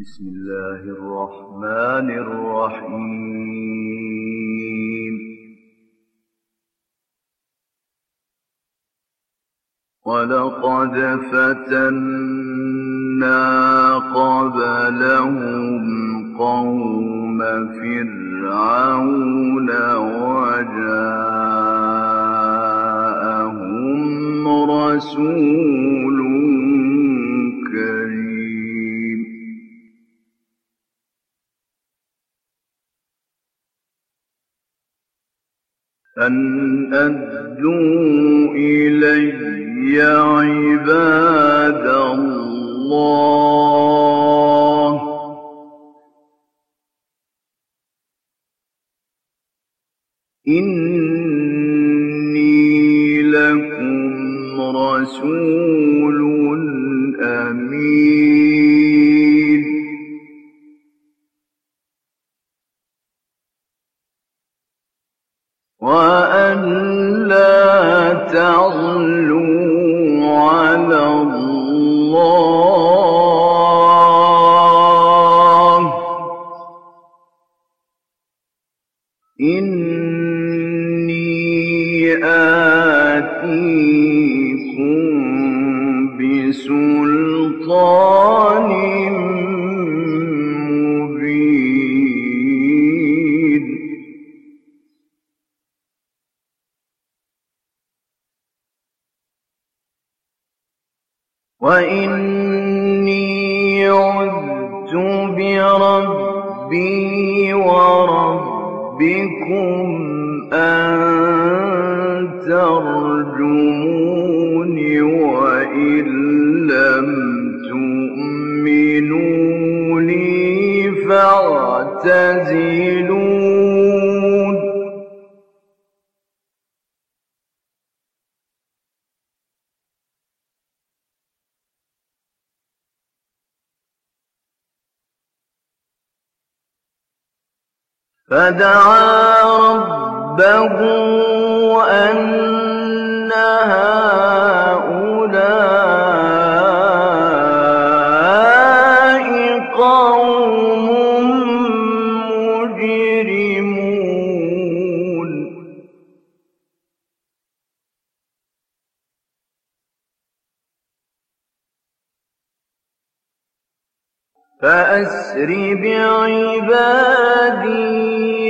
بسم الله الرحمن الرحيم. ولقد فتنا قبلهم قوم فرعون وجاءهم رسول أن أدوا إلي عباد الله. إني وأن لا تعلوا وإني عذت بربي وربكم أن ترجمون وإن لم تؤمنوا لي فاعتزلون فدعا ربه أن هؤلاء فأسر بعبادي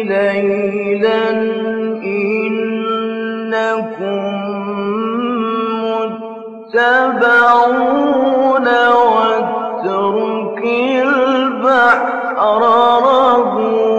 ليلا إنكم متبعون واترك البحر رهوا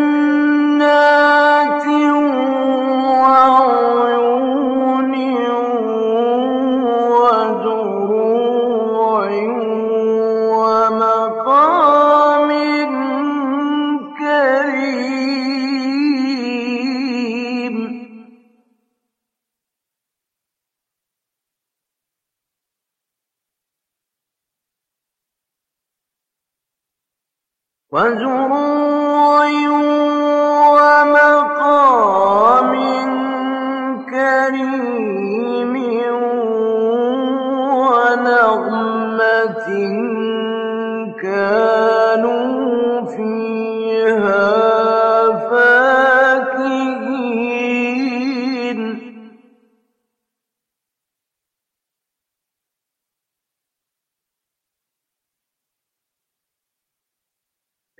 وزروع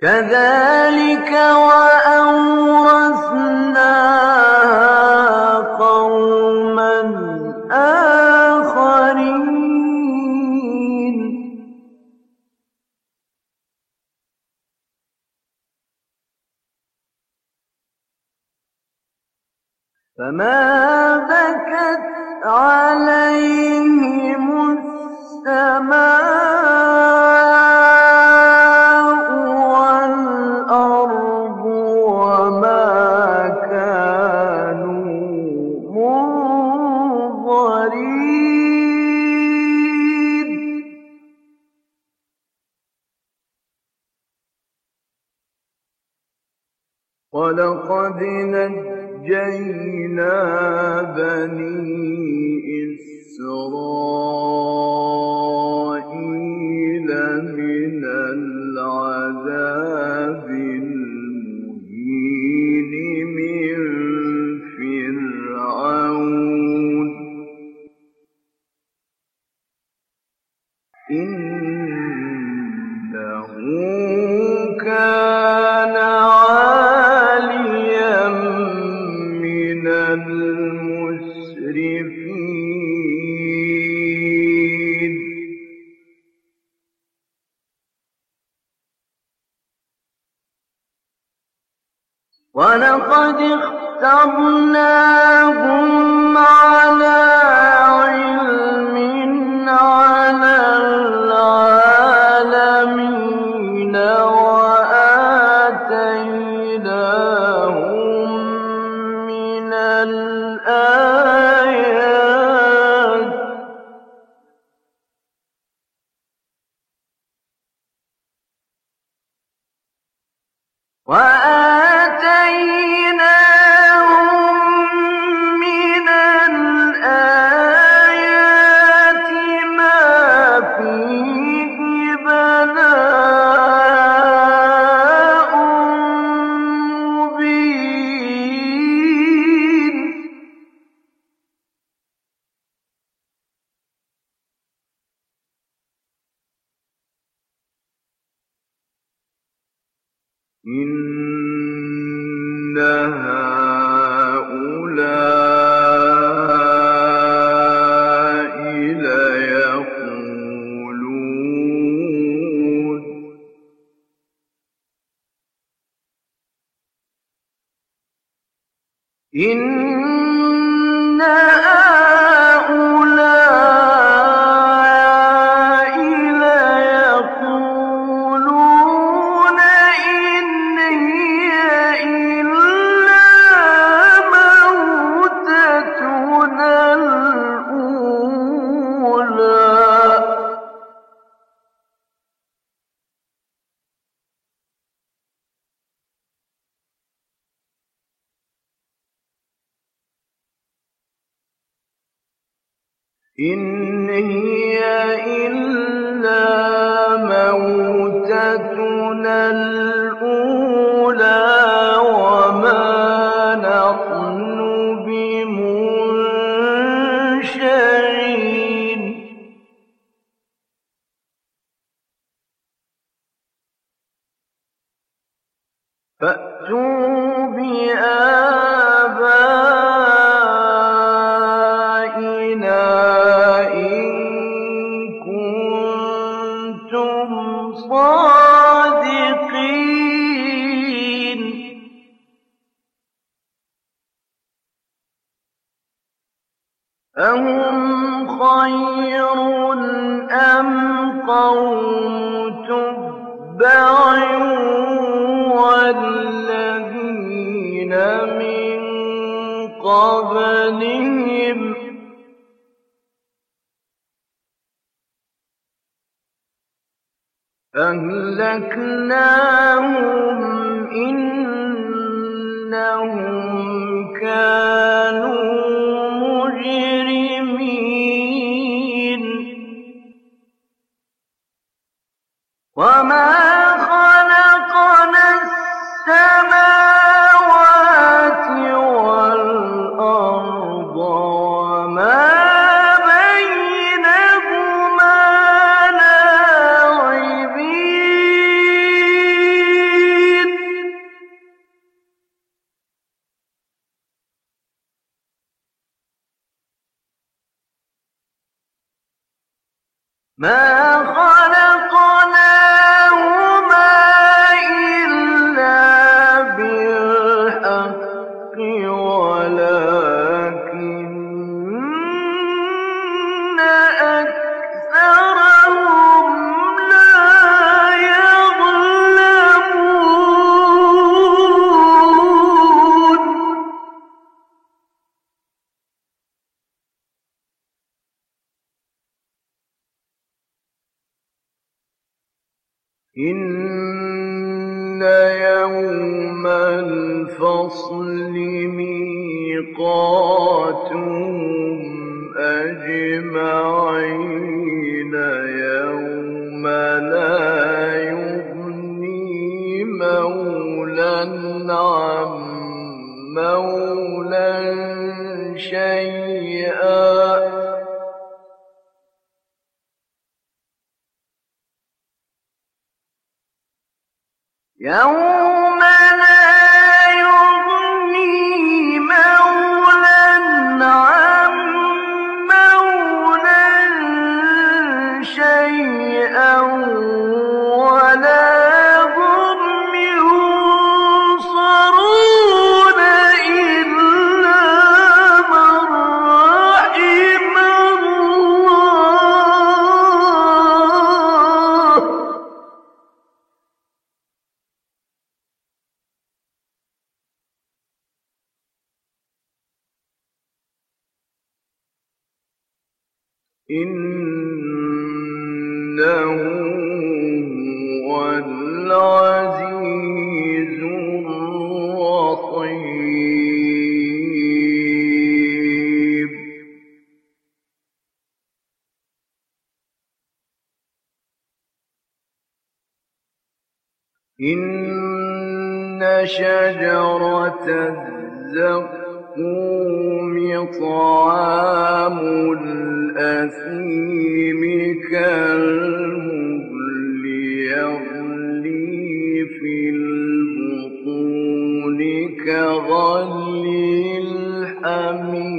كذلك وأورثناها قوما آخرين. فما بكت عليهم السماء بَنِي إِسْرَائِيلَ وَلَقَدِ اخْتَرْنَاهُمْ عَلَىٰ عِلْمٍ عَلَى الْعَالَمِينَ وَآتَيْنَاهُم مِّنَ الْآيَاتِ. مَا إِنَّ إِنْ أَهُمْ خَيْرٌ أَمْ قَوْمُ تُبَّعٍ وَالَّذِينَ مِن قَبْلِهِمْ ۚ أَهْلَكْنَاهُمْ ۖ إِنَّهُمْ كَانُوا مُجْرِمِينَ مَا إِنَّ يوم الفصل ميقاتهم أجمعين يوم لا يغني مولى عن مولى شيئا يوم إنه هو العزيز الرحيم. إن شجرة الزقوم طعام الأثيم كالمهل يغلي في البطون كغلي الحميم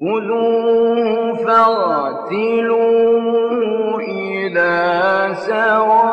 خذوه فاغتلوه إلى سواء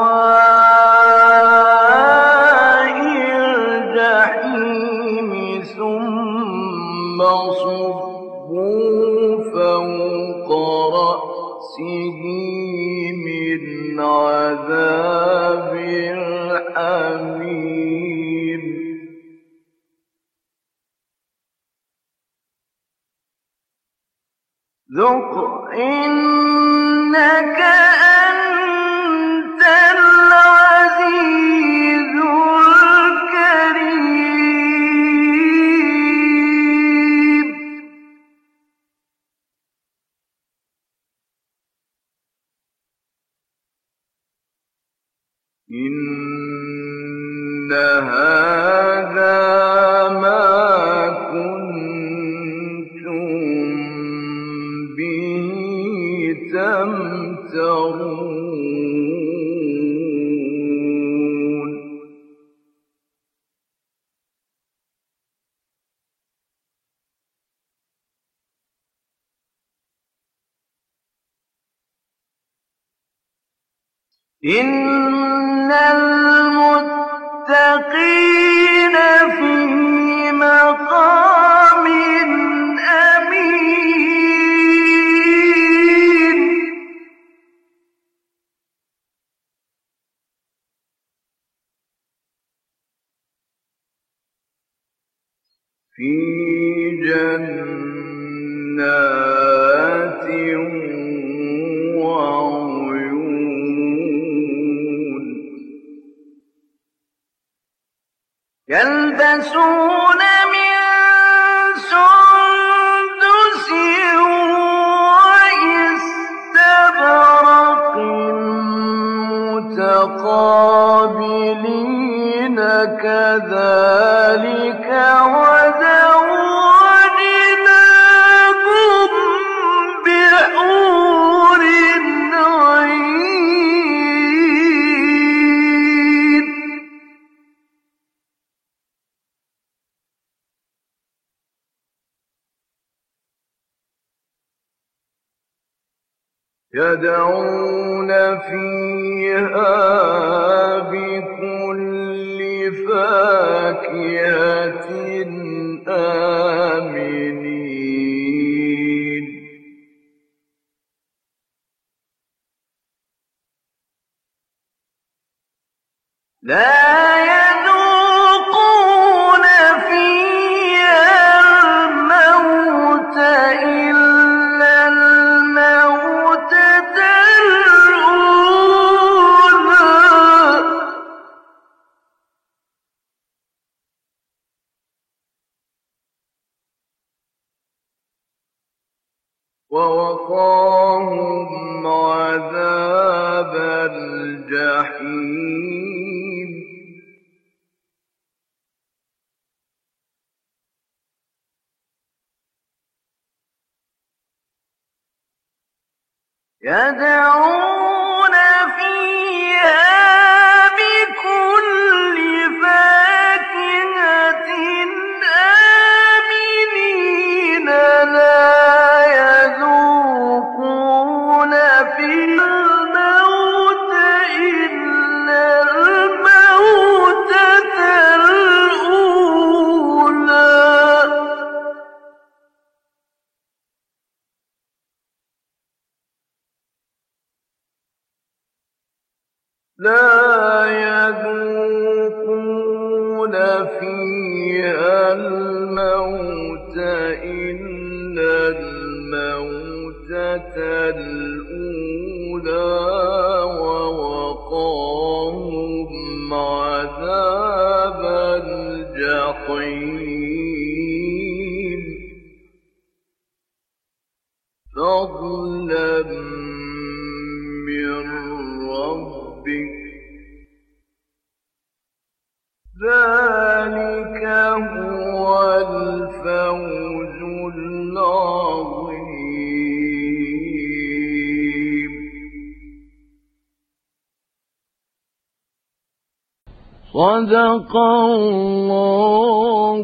إن يلبسون يدعون فيها بكل فاكهة آمنين. لا يدعون صدق الله